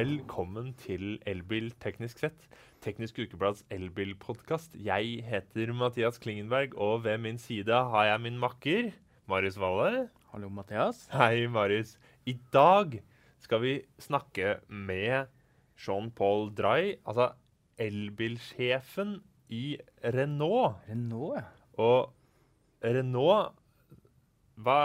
Velkommen til Elbil teknisk sett. Teknisk Ukeblads elbilpodkast. Jeg heter Mathias Klingenberg, og ved min side har jeg min makker Marius Valle. Hallo, Mathias. Hei, Marius. I dag skal vi snakke med Jean-Paul Dray, altså elbilsjefen i Renault. Renault, ja. Og Renault hva,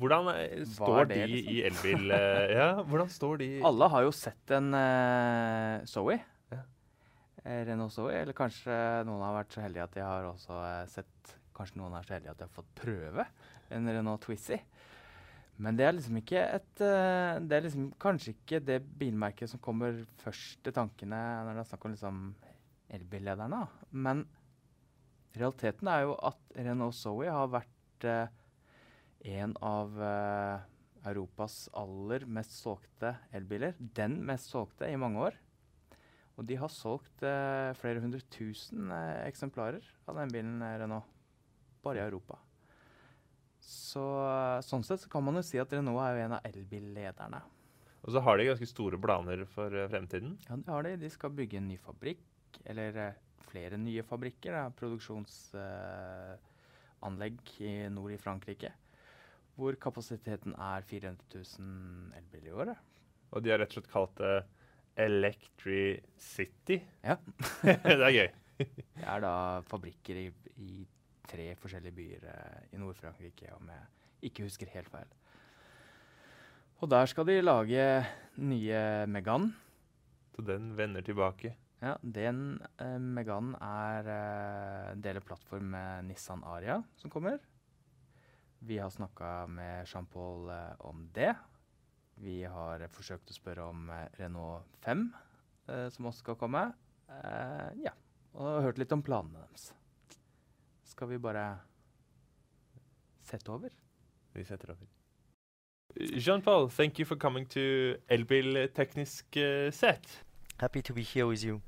Hvordan står det, de liksom? i elbil... eh, ja, hvordan står de Alle har jo sett en uh, Zoe. Ja. Eh, Renault Zoe. Eller kanskje noen har vært så heldige at de har også eh, sett Kanskje noen er så heldige at de har fått prøve en Renault Twizy. Men det er liksom ikke et uh, Det er liksom kanskje ikke det bilmerket som kommer først til tankene når det er snakk om liksom elbillederne. Men realiteten er jo at Renault Zoe har vært eh, en av uh, Europas aller mest solgte elbiler. Den mest solgte i mange år. Og de har solgt uh, flere hundre tusen uh, eksemplarer av den bilen, Renault. Bare i Europa. Så sånn sett så kan man jo si at Renault er jo en av elbillederne. Og så har de ganske store planer for fremtiden. Ja, det har de. De skal bygge en ny fabrikk, eller flere nye fabrikker. Da. Produksjonsanlegg i nord i Frankrike. Hvor kapasiteten er 400 000 elbiler i året. Og de har rett og slett kalt det Electricity. Ja. det er gøy. Det er da fabrikker i, i tre forskjellige byer eh, i Nord-Frankrike, om jeg ikke husker helt feil. Og der skal de lage nye Megan. Så den vender tilbake. Ja, den eh, Megan er eh, deler plattform med Nissan Aria som kommer. Vi har snakka med Jean-Paul eh, om det. Vi har forsøkt å spørre om eh, Renault 5, eh, som også skal komme. Eh, ja, og hørt litt om planene deres. Skal vi bare sette over? Vi setter over. Jean-Paul, thank you for coming to Elbil Teknisk uh, Set. Happy to be here with you.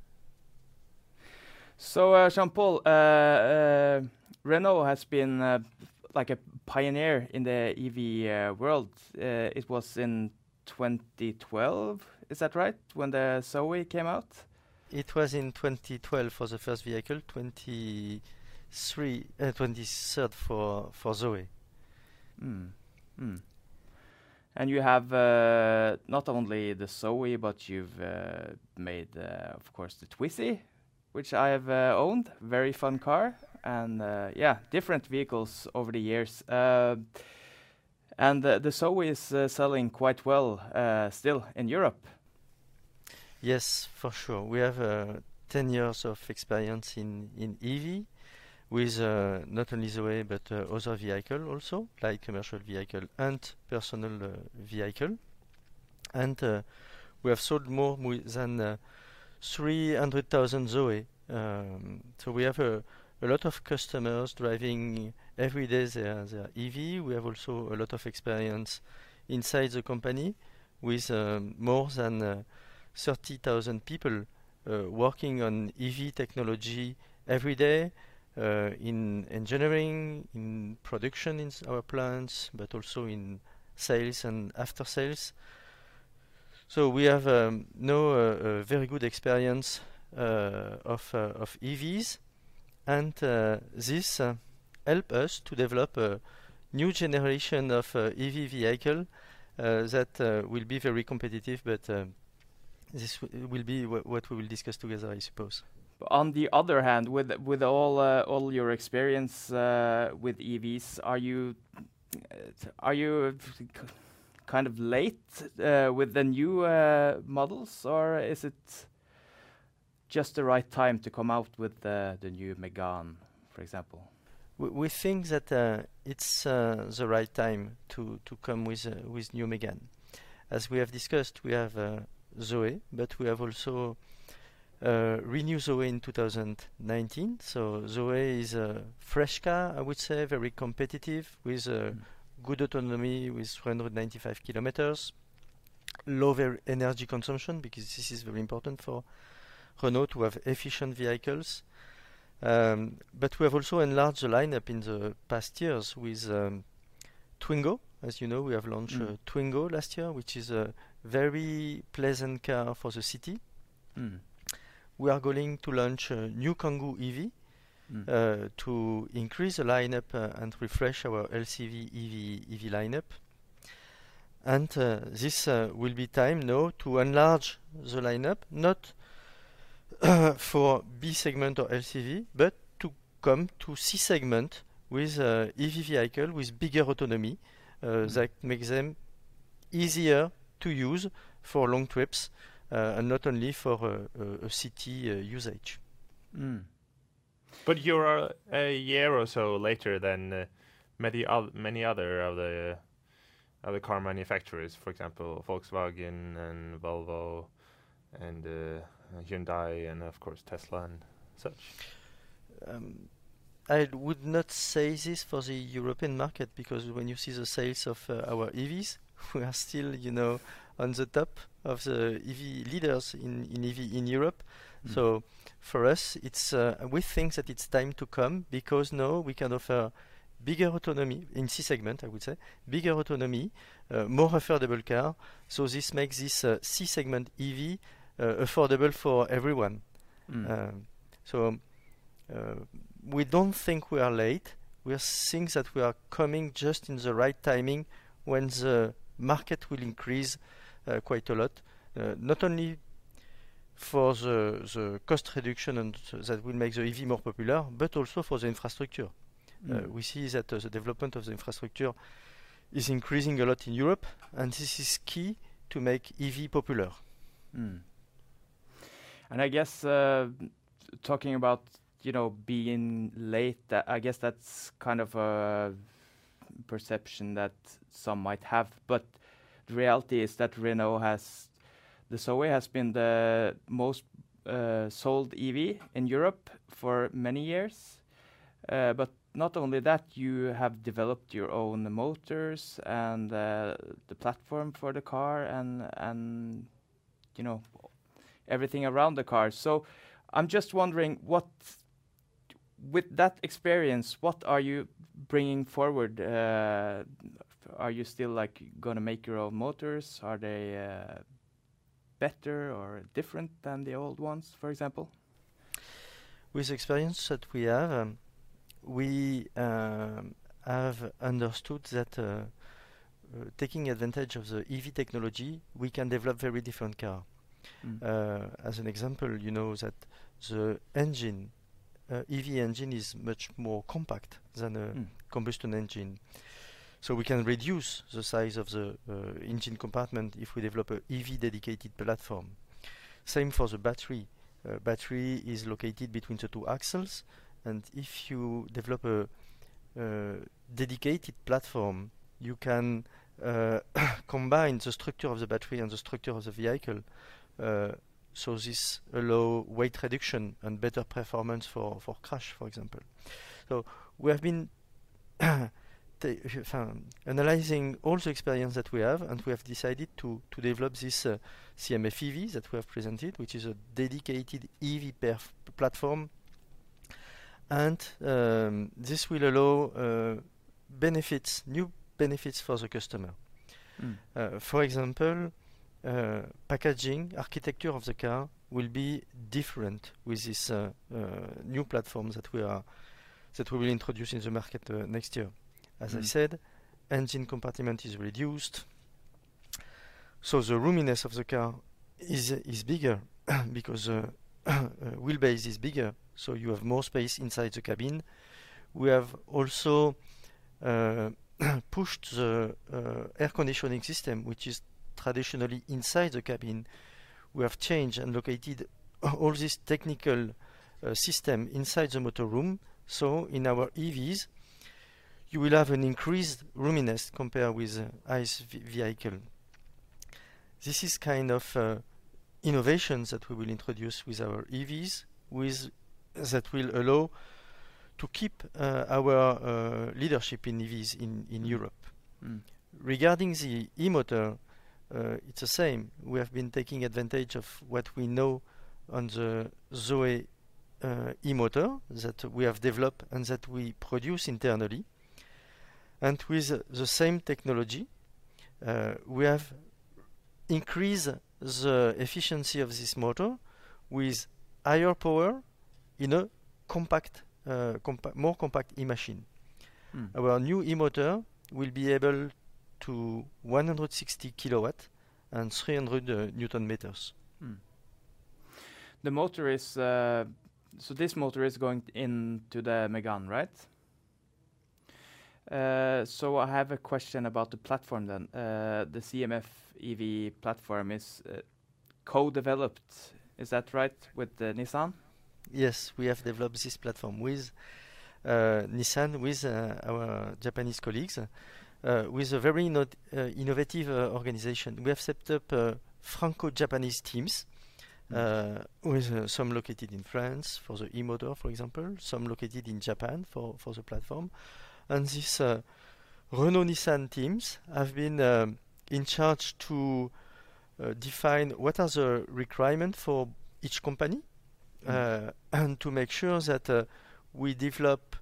So, uh, Jean Paul, uh, uh, Renault has been uh, like a pioneer in the EV uh, world. Uh, it was in 2012, is that right? When the Zoe came out? It was in 2012 for the first vehicle, 23, uh, 23rd for, for Zoe. Mm. Mm. And you have uh, not only the Zoe, but you've uh, made, uh, of course, the Twizy, which I have uh, owned. Very fun car, and uh, yeah, different vehicles over the years. Uh, and the Zoe is uh, selling quite well still in Europe. Yes, for sure. We have uh, 10 years of experience in, in EV with uh, not only Zoe but uh, other vehicle also, like commercial vehicle and personal uh, vehicle. And we have sold more than uh, 300,000 Zoe. Um, so we have a, a lot of customers driving every day their, their EV. We have also a lot of experience inside the company with um, more than uh, 30,000 people uh, working on EV technology every day uh, in engineering, in production in our plants, but also in sales and after sales. So we have um, now uh, a very good experience uh, of uh, of EVs, and uh, this uh, help us to develop a new generation of uh, EV vehicle that will be very competitive, but this will be wh- what we will discuss together, I suppose. On the other hand, with with all uh, all your experience uh, with EVs, are you are you kind of late uh, with the new models, or is it just the right time to come out with the the new Megane, for example? We, we think that uh, it's uh, the right time to, to come with uh, with new Megane. As we have discussed, we have uh, Zoe, but we have also uh, Renew Zoe in 2019. So Zoe is a fresh car, I would say, very competitive with uh, Mm. good autonomy with 395 kilometers, low energy consumption because this is very important for Renault to have efficient vehicles. Um, but we have also enlarged the lineup in the past years with um, Twingo. As you know, we have launched Mm. uh, Twingo last year, which is a very pleasant car for the city. Mm. We are going to launch a new Kangoo EV Mm. uh, to increase the lineup uh, and refresh our LCV EV EV lineup. And uh, this uh, will be time now to enlarge the lineup, not for B segment or LCV, but to come to C segment with uh, EV vehicle with bigger autonomy uh, that makes them easier to use for long trips uh, and not only for uh, a, a city uh, usage. Mm. But you're a, a year or so later than uh, many oth- many other of the other car manufacturers, for example, Volkswagen and Volvo and uh, Hyundai and of course Tesla and such. Um, I would not say this for the European market because when you see the sales of uh, our EVs, we are still, you know, on the top of the EV leaders in, in EV in Europe. Mm. So for us, it's uh, we think that it's time to come because now we can offer bigger autonomy in C segment, I would say, bigger autonomy, uh, more affordable car. So this makes this uh, C segment EV affordable for everyone. Mm. Um, so uh, we don't think we are late. We think that we are coming just in the right timing when the market will increase uh, quite a lot. Uh, not only for the, the cost reduction and that will make the EV more popular, but also for the infrastructure. Uh, Mm. we see that uh, the development of the infrastructure is increasing a lot in Europe, and this is key to make EV popular. Mm. And I guess uh, talking about you know being late, I guess that's kind of a perception that some might have, but the reality is that Renault has the Zoe has been the most uh, sold EV in Europe for many years. Uh, but not only that, you have developed your own motors and uh, the platform for the car, and and you know everything around the car. So I'm just wondering what, with that experience, what are you bringing forward? Uh, are you still like gonna make your own motors? Are they uh, better or different than the old ones, for example? With experience that we have, um, we um, have understood that uh, uh, taking advantage of the EV technology, we can develop very different car. Mm. Uh, as an example, you know that the engine, uh, EV engine, is much more compact than a Mm. combustion engine. So we can reduce the size of the uh, engine compartment if we develop a EV dedicated platform. Same for the battery. Uh, battery is located between the two axles, and if you develop a uh, dedicated platform, you can uh, combine the structure of the battery and the structure of the vehicle. Uh, so this allow weight reduction and better performance for, for crash, for example. So we have been analyzing all the experience that we have, and we have decided to, to develop this uh, CMF EV that we have presented, which is a dedicated EV perf- platform. And um, this will allow uh, benefits, new benefits for the customer. Mm. Uh, for example, uh, packaging, architecture of the car will be different with this uh, uh, new platform that we are that we will introduce in the market uh, next year. As I Mm. said, engine compartment is reduced, so the roominess of the car is is bigger because the uh, wheelbase is bigger, so you have more space inside the cabin. We have also uh, pushed the uh, air conditioning system, which is traditionally inside the cabin. We have changed and located all this technical uh, system inside the motor room. So in our EVs, you will have an increased roominess compared with uh, ICE vehicle. This is kind of uh, innovations that we will introduce with our EVs, with that will allow to keep uh, our uh, leadership in EVs in, in Mm. Europe. Mm. Regarding the e-motor, uh, it's the same. We have been taking advantage of what we know on the Zoe uh, e-motor that we have developed and that we produce internally. And with the same technology, uh, we have increased the efficiency of this motor with higher power in a compact, uh, compa more compact e-machine. Mm. Our new e-motor will be able to 160 kilowatt and 300 uh, newton meters. Mm. The motor is uh, so this motor is going into the Megane, right? Uh, so I have a question about the platform then. Uh, the CMF EV platform is uh, co-developed, is that right, with Nissan? Yes, we have developed this platform with uh, Nissan, with uh, our Japanese colleagues, with a very inno uh, innovative uh, organization. We have set up uh, Franco-Japanese teams, uh, with uh, some located in France for the e-motor, for example, some located in Japan for, for the platform. And these uh, Renault-Nissan teams have been um, in charge to uh, define what are the requirements for each company uh, and to make sure that uh, we develop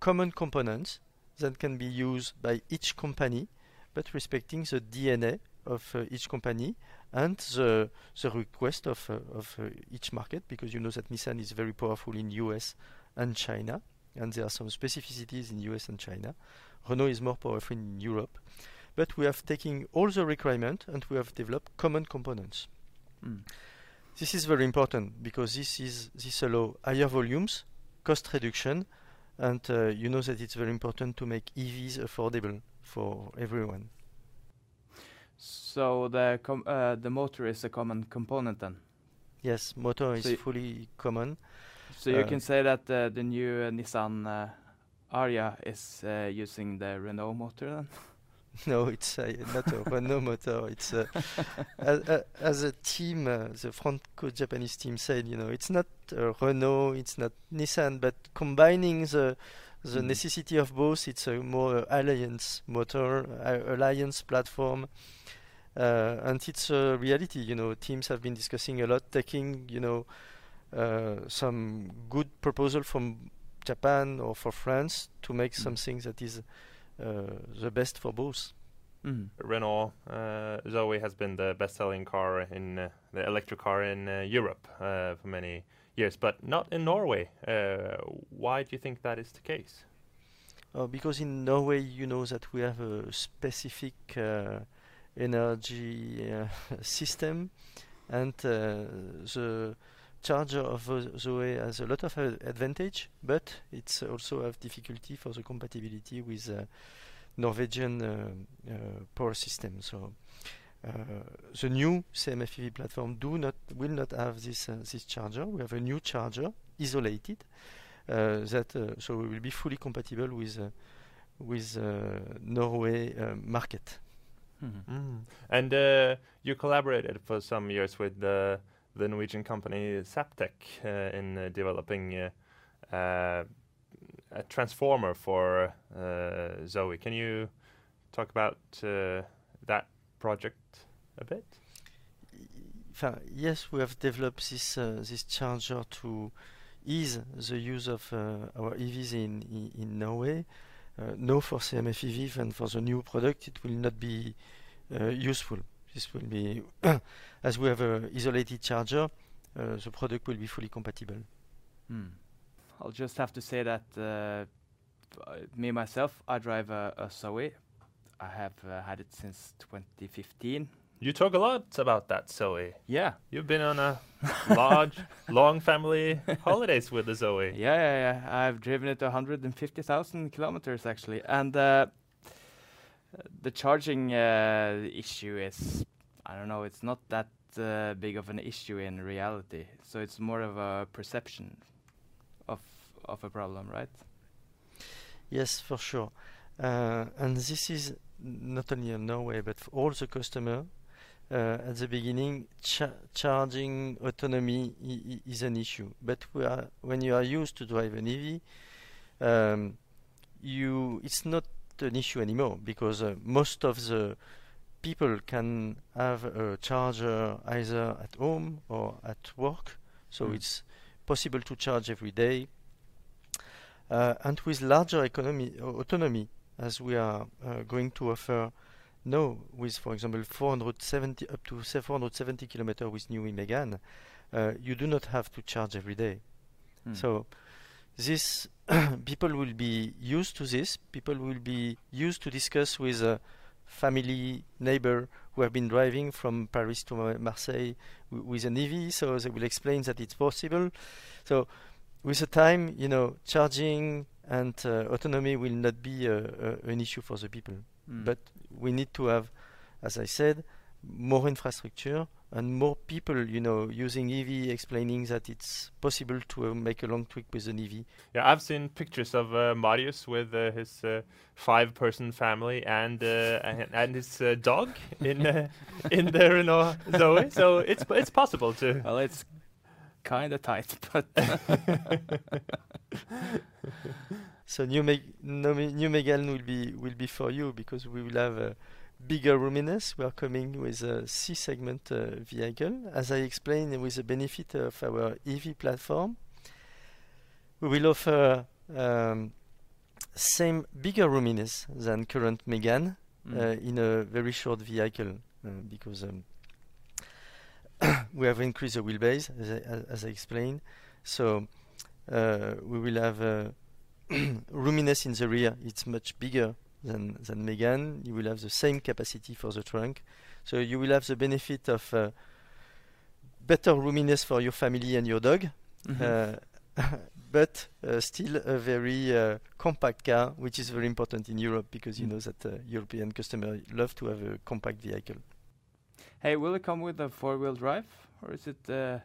common components that can be used by each company, but respecting the DNA of uh, each company and the the request of uh, of uh, each market, because you know that Nissan is very powerful in US and China, and there are some specificities in US and China. Renault is more powerful in Europe, but we have taken all the requirements and we have developed common components. Mm. This is very important because this is this allow higher volumes, cost reduction, and uh, you know that it's very important to make EVs affordable for everyone. So the com uh, the motor is a common component then. Yes, motor is So y- fully common. So you Uh, can say that uh, the new uh, Nissan uh, Ariya is uh, using the Renault motor then. No, it's uh, not a Renault motor. It's uh, as, uh, as a team, uh, the Franco-Japanese team said, you know, it's not Renault, it's not Nissan, but combining the the Mhm. necessity of both, it's a more alliance motor, uh, alliance platform, uh, and it's a reality. You know, teams have been discussing a lot, taking you know uh, some good proposal from Japan or for France to make Mm. something that is the best for both. Mm. Renault uh, Zoe has been the best-selling car in uh, the electric car in uh, Europe uh, for many years, but not in Norway. Uh, why do you think that is the case? Uh, because in Norway, you know that we have a specific uh, energy uh, system, and uh, the charger of Zo- Zoe has a lot of uh, advantage, but it's also have difficulty for the compatibility with uh, Norwegian uh, uh, power system. So. Uh, the new CMFEV platform do not will not have this uh, this charger. We have a new charger isolated uh, that uh, so we will be fully compatible with uh, with uh, Norway uh, market. Mhm. Mm. And uh, you collaborated for some years with the the Norwegian company Zaptec uh, in uh, developing uh, uh a transformer for uh, Zoe. Can you talk about uh, that project a bit? Yes, we have developed this this charger to ease the use of our EVs in in, Norway. No, for CMF EV and for the new product, it will not be useful. This will be as we have a isolated charger. Uh, the product will be fully compatible. Mm. I'll just have to say that uh, f- me myself, I drive a, a Zoe. I have uh, had it since 2015. You talk a lot about that Zoe. Yeah, You've been on a large, long family holidays with the Zoe. yeah, yeah, yeah. I've driven it 150,000 kilometers actually, and uh, the charging uh, issue is, I don't know, it's not that uh, big of an issue in reality. So it's more of a perception of of a problem, right? Yes, for sure. Uh, and this is not only in Norway, but for all the customer. Uh, at the beginning, cha- charging autonomy is an issue. But when you are used to drive an EV, um, you it's not an issue anymore because uh, most of the people can have a charger either at home or at work, so Mm. it's possible to charge every day uh, and with larger economy, au- autonomy, as we are uh, going to offer now, with, for example, 470 up to 470 kilometer with new Megane, uh, you do not have to charge every day. Mm. So this people will be used to this. People will be used to discuss with a family neighbor who have been driving from Paris to Marseille w- with an EV. So they will explain that it's possible. So with the time, you know, charging and uh, autonomy will not be uh, uh, an issue for the people. Mm. But we need to have, as I said, more infrastructure and more people, you know, using EV, explaining that it's possible to uh, make a long trip with an EV. Yeah, I've seen pictures of uh, Marius with uh, his uh, five-person family and uh, and, and his uh, dog in uh, in the Renault Zoe. So it's it's possible to. well, it's kind of tight, but So new Meg- no, Me- new Megane will be will be for you because we will have a bigger roominess. We are coming with a C segment uh, vehicle, as I explained, with the benefit of our EV platform. We will offer um, same bigger roominess than current Megane Mm. uh, in a very short vehicle uh, because um, we have increased the wheelbase as I, as- as I explained. So uh, we will have uh, roominess in the rear. It's much bigger than than Megane. You will have the same capacity for the trunk. So you will have the benefit of uh, better roominess for your family and your dog. Mhm. Uh, but uh, still a very uh, compact car, which is very important in Europe because you Mm. know that uh, European customers love to have a compact vehicle. hey, will it come with a four-wheel drive, or is it? Uh,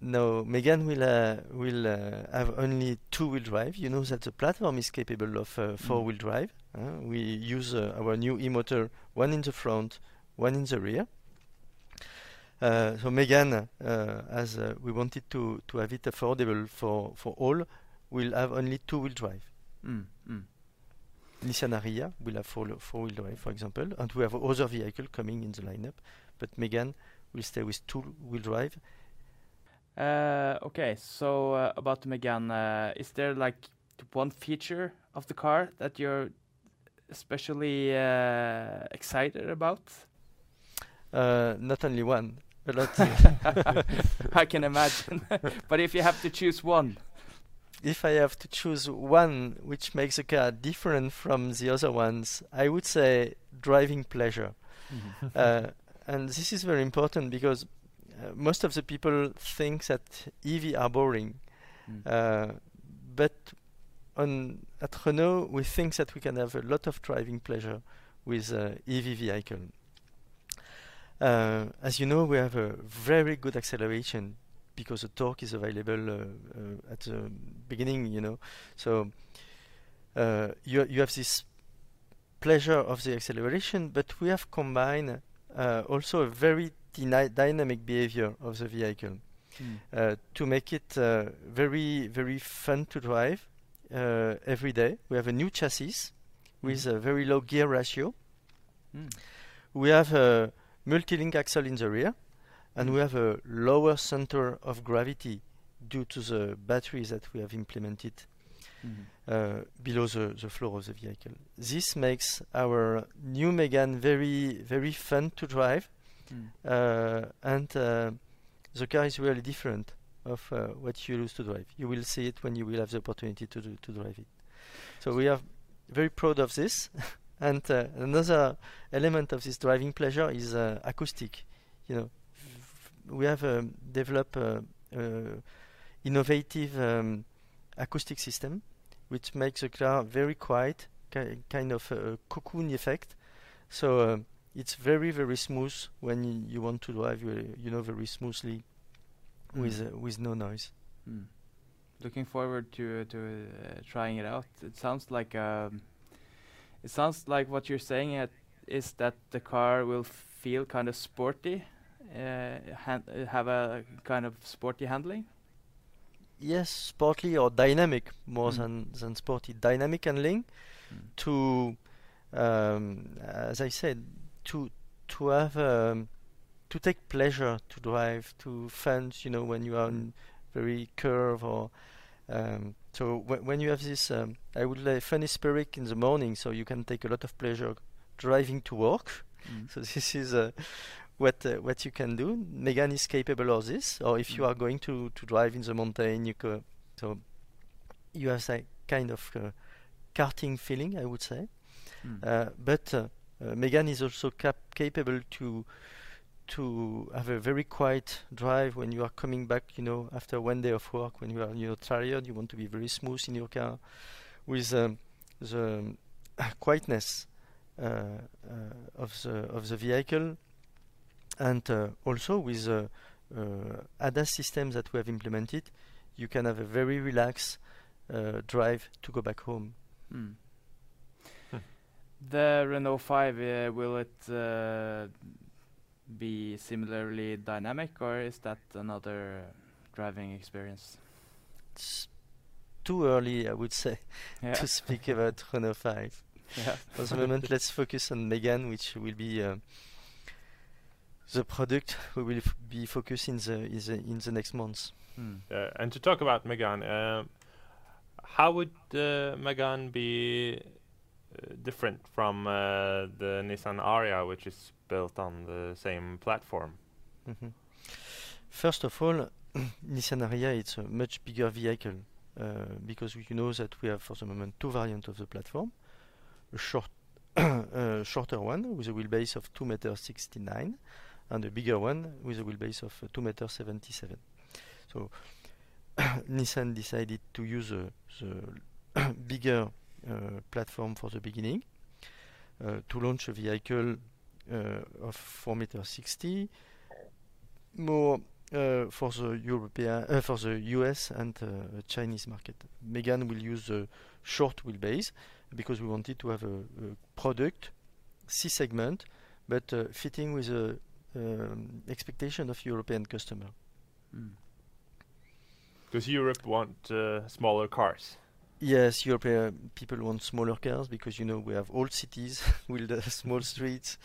No, Megane will uh, will uh, have only two-wheel drive. You know that the platform is capable of uh, four-wheel drive. Uh, we use uh, our new e-motor, one in the front, one in the rear. Uh, so Megane, uh, as uh, we wanted to to have it affordable for for all, will have only two-wheel drive. mm, mm. Nissan Ariya will have four, four-wheel drive, for example, and we have other vehicle coming in the lineup. But Megane will stay with two-wheel drive. Uh, okay, so uh, about the Megane, uh, is there like one feature of the car that you're especially uh, excited about? Uh, not only one, a lot. I can imagine. but if you have to choose one, if I have to choose one which makes a car different from the other ones, I would say driving pleasure. uh, and this is very important because uh, most of the people think that EV are boring. Mm. Uh, but on at Renault, we think that we can have a lot of driving pleasure with uh, EV vehicle. Uh, as you know, we have a very good acceleration because the torque is available uh, uh, at the beginning. You know, so uh, you you have this pleasure of the acceleration, but we have combined uh, also a very dyna- dynamic behavior of the vehicle Mm. uh, to make it uh, very very fun to drive uh, every day. We have a new chassis with a very low gear ratio. Mm. We have a multi-link axle in the rear, and we have a lower center of gravity due to the batteries that we have implemented Mhm. uh, below the, the floor of the vehicle. This makes our new Megane very very fun to drive Mm. uh, and uh, the car is really different of uh, what you used to drive. You will see it when you will have the opportunity to do, to drive it. So we are very proud of this. and uh, another element of this driving pleasure is uh, acoustic. You know, we have um, developed uh, uh, innovative um, acoustic system which makes the car very quiet, ki- kind of a cocoon effect. So. Uh, it's very very smooth when y- you want to drive you, you know very smoothly with uh, with no noise Mm. Looking forward to to uh, trying it out. It sounds like um, it sounds like what you're saying is that the car will feel kind of sporty, uh, uh, have a kind of sporty handling. yes sporty or dynamic more Mm. than than sporty dynamic handling Mm. to um, as i said to to have um, to take pleasure to drive to fence, you know when you are in very curve or um, so wh- when you have this um, i would funny spirit in the morning so you can take a lot of pleasure driving to work. Mm. So this is uh, what uh, what you can do. Megane is capable of this. Or if you Mm. are going to, to drive in the mountain, you co- so you have that kind of uh, karting feeling, I would say. Mm. Uh, but uh, uh, Megane is also cap- capable to to have a very quiet drive when you are coming back. You know, after one day of work, when you are you know tired, you want to be very smooth in your car, with um, the quietness uh, uh, of the of the vehicle, and uh, also with the uh, ADAS systems that we have implemented, you can have a very relaxed uh, drive to go back home. Mm. Hmm. The Renault 5, uh, will it uh, be similarly dynamic or is that another driving experience? It's too early, I would say, Yeah. to speak about Renault 5. yeah. For the moment, let's focus on Megane, which will be uh, the product we will f- be focused in the, uh, in the next months. Mm. Uh, and to talk about Megane, um, how would uh, Megane be uh, different from uh, the Nissan Ariya, which is built on the same platform? Mhm. First of all, Nissan Ariya it's a much bigger vehicle uh, because you know that we have for the moment two variants of the platform, a short, a shorter one with a wheelbase of 2 meters 69 and a bigger one with a wheelbase of uh, 2 meters 77. So Nissan decided to use uh, the bigger uh, platform for the beginning uh, to launch a vehicle uh, of 4 meters 60 more uh, for the European, uh, for the US and uh, Chinese market. Megane will use the short wheelbase because we wanted to have a, a product C segment, but uh, fitting with the um, expectation of European customer. Mm. Because Europe want uh, smaller cars. Yes, European people want smaller cars because you know we have old cities with the small streets.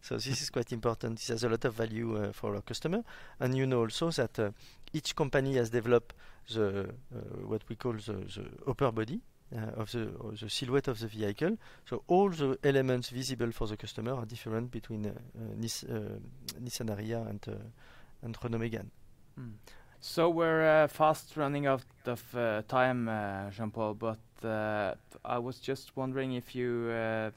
So this is quite important. This has a lot of value uh, for our customer, and you know also that uh, each company has developed the uh, what we call the, the upper body uh, of the the silhouette of the vehicle. So all the elements visible for the customer are different between uh, uh, Nis, uh, Nissan Ariya and uh, and Renault Megane. Mm. So we're uh, fast running out of uh, time, uh, Jean-Paul, but uh, I was just wondering if you uh,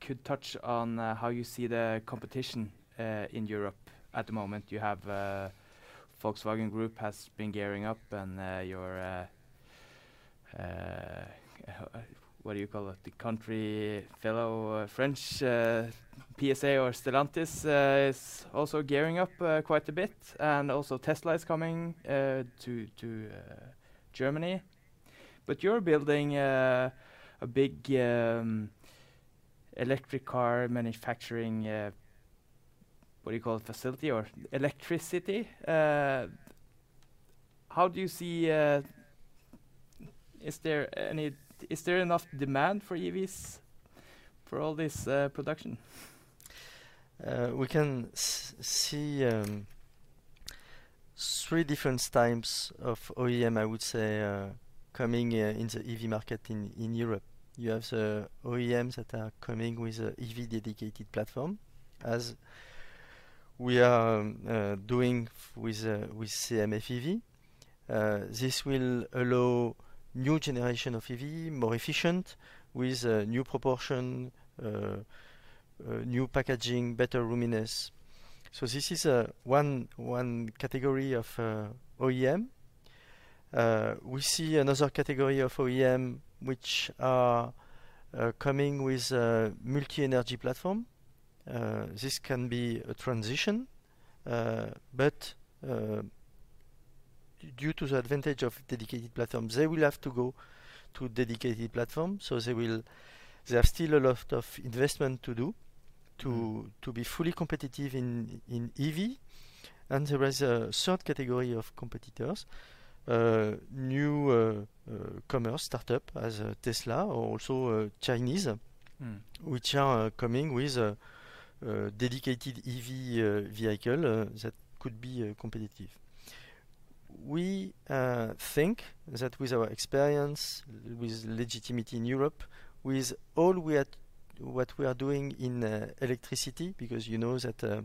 could touch on uh, how you see the competition in Europe at the moment. You have Volkswagen Group has been gearing up, and your what do you call it? The country fellow uh, French uh, PSA or Stellantis uh, is also gearing up uh, quite a bit, and also Tesla is coming uh, to to uh, Germany. But you're building a big um, electric car manufacturing. What do you call it? Facility or electricity? How do you see? Is there any? Is there enough demand for EVs for all this uh, production? Uh, we can see um, three different types of OEM, I would say, uh, coming uh, in the EV market in, in Europe. You have the OEMs that are coming with a EV dedicated platform, as we are um, uh, doing with uh, with CMF EV. Uh, this will allow new generation of EV, more efficient, with uh, new proportion, uh, uh, new packaging, better roominess. So this is uh, one one category of OEM. We see another category of OEM which are coming with a multi-energy platform. This can be a transition, but due to the advantage of dedicated platforms, they will have to go to dedicated platform. So they will, they have still a lot of investment to do to to be fully competitive in in EV. And there is a third category of competitors, uh, new uh, uh, commerce startup as uh, Tesla or also uh, Chinese, Mm. which are uh, coming with a, dedicated EV uh, vehicle uh, that could be uh, competitive. We uh, think that with our experience, with legitimacy in Europe, with all we had what we are doing in uh, electricity because you know that uh,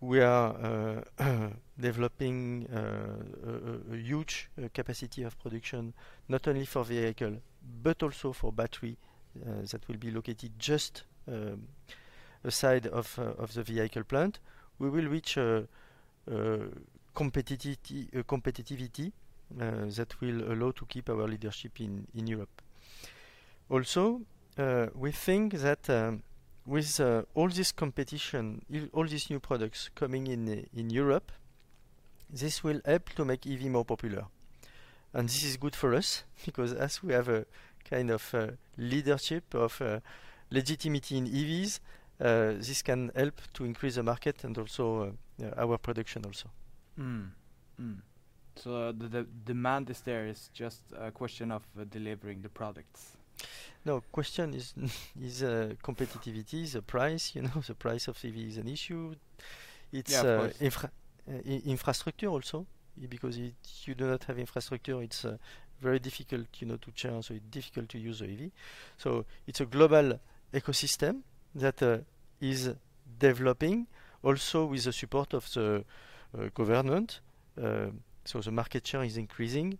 we are uh, developing uh, a, a, huge uh, capacity of production not only for vehicle but also for battery that will be located just um, aside of of the vehicle plant. We will reach competitivity, competitivity that will allow to keep our leadership in in Europe. Also, uh, we think that um, with uh, all this competition, all these new products coming in in Europe, this will help to make EV more popular. And this is good for us because as we have a kind of uh, leadership of uh, legitimacy in EVs, uh, this can help to increase the market and also uh, our production also. Mm. Mm. So the, the, demand is there. It's just a question of delivering the products. No, question is is uh, competitivity, the price. You know, the price of EV is an issue. It's yeah, uh, infra uh, infrastructure also, because it, you do not have infrastructure. It's uh, very difficult, you know, to change. So it's difficult to use the EV. So it's a global ecosystem that uh, is developing, also with the support of the uh, government. so the market share is increasing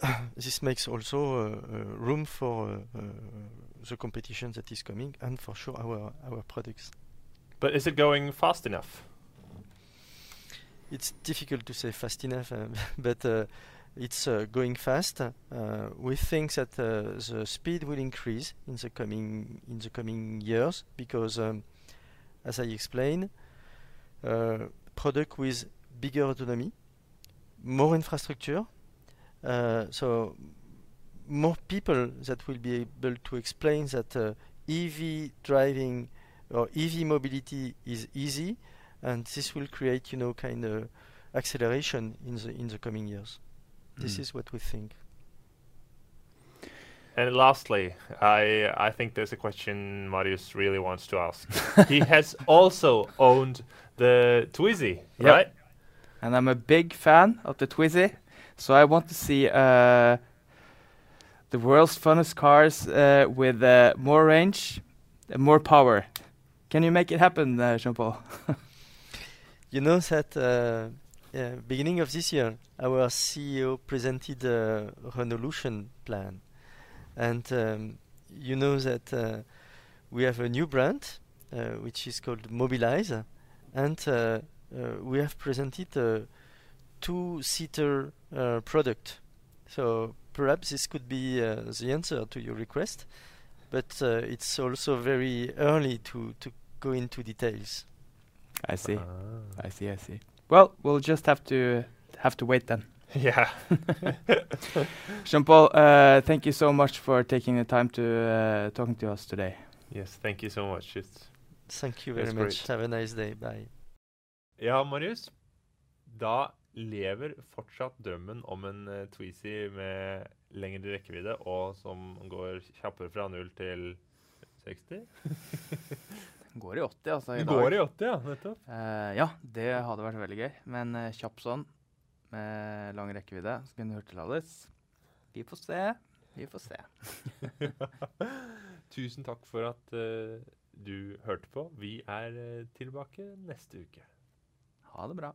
this makes also uh, uh, room for uh, the competition that is coming and for sure our our products. But is it going fast enough? It's difficult to say fast enough, but it's uh, going fast. Uh, we think that uh, the speed will increase in the coming in the coming years because, um, as I explained, product with bigger autonomy, more infrastructure, uh, so more people that will be able to explain that uh, EV driving or EV mobility is easy, and this will create, you know, kind of acceleration in the in the coming years. Mm. This is what we think. And lastly, I I think there's a question Marius really wants to ask. he has also owned the Twizy, yep. right? And I'm a big fan of the Twizy. So I want to see uh, the world's funnest cars uh, with uh, more range, and more power. Can you make it happen, uh, Jean-Paul? you know that uh, beginning of this year, our CEO presented a Renaulution plan, and um, you know that uh, we have a new brand which is called Mobilize, and we have presented a two-seater uh, product. So perhaps this could be uh, the answer to your request, but uh, it's also very early to, to go into details. I see. Ah. I see. I see. Well, we'll just have to have to wait then. Yeah. Jean-Paul, uh, thank you so much for taking the time to uh, talking to us today. Yes, thank you so much. It's thank you very much. Have a nice day. Bye. Ja, Marius. Da lever fortsatt drømmen om en uh, Twizy med lengre rekkevidde, og som går kjappere fra 0 til 60? Den går i 80, altså. I dag. Går i 80, ja, nettopp. Uh, ja, det hadde vært veldig gøy. Men uh, kjapp sånn, med lang rekkevidde, så kunne hurtiglades. Vi får se. Vi får se. Tusen takk for at uh, du hørte på. Vi er tilbake neste uke. Ha det bra.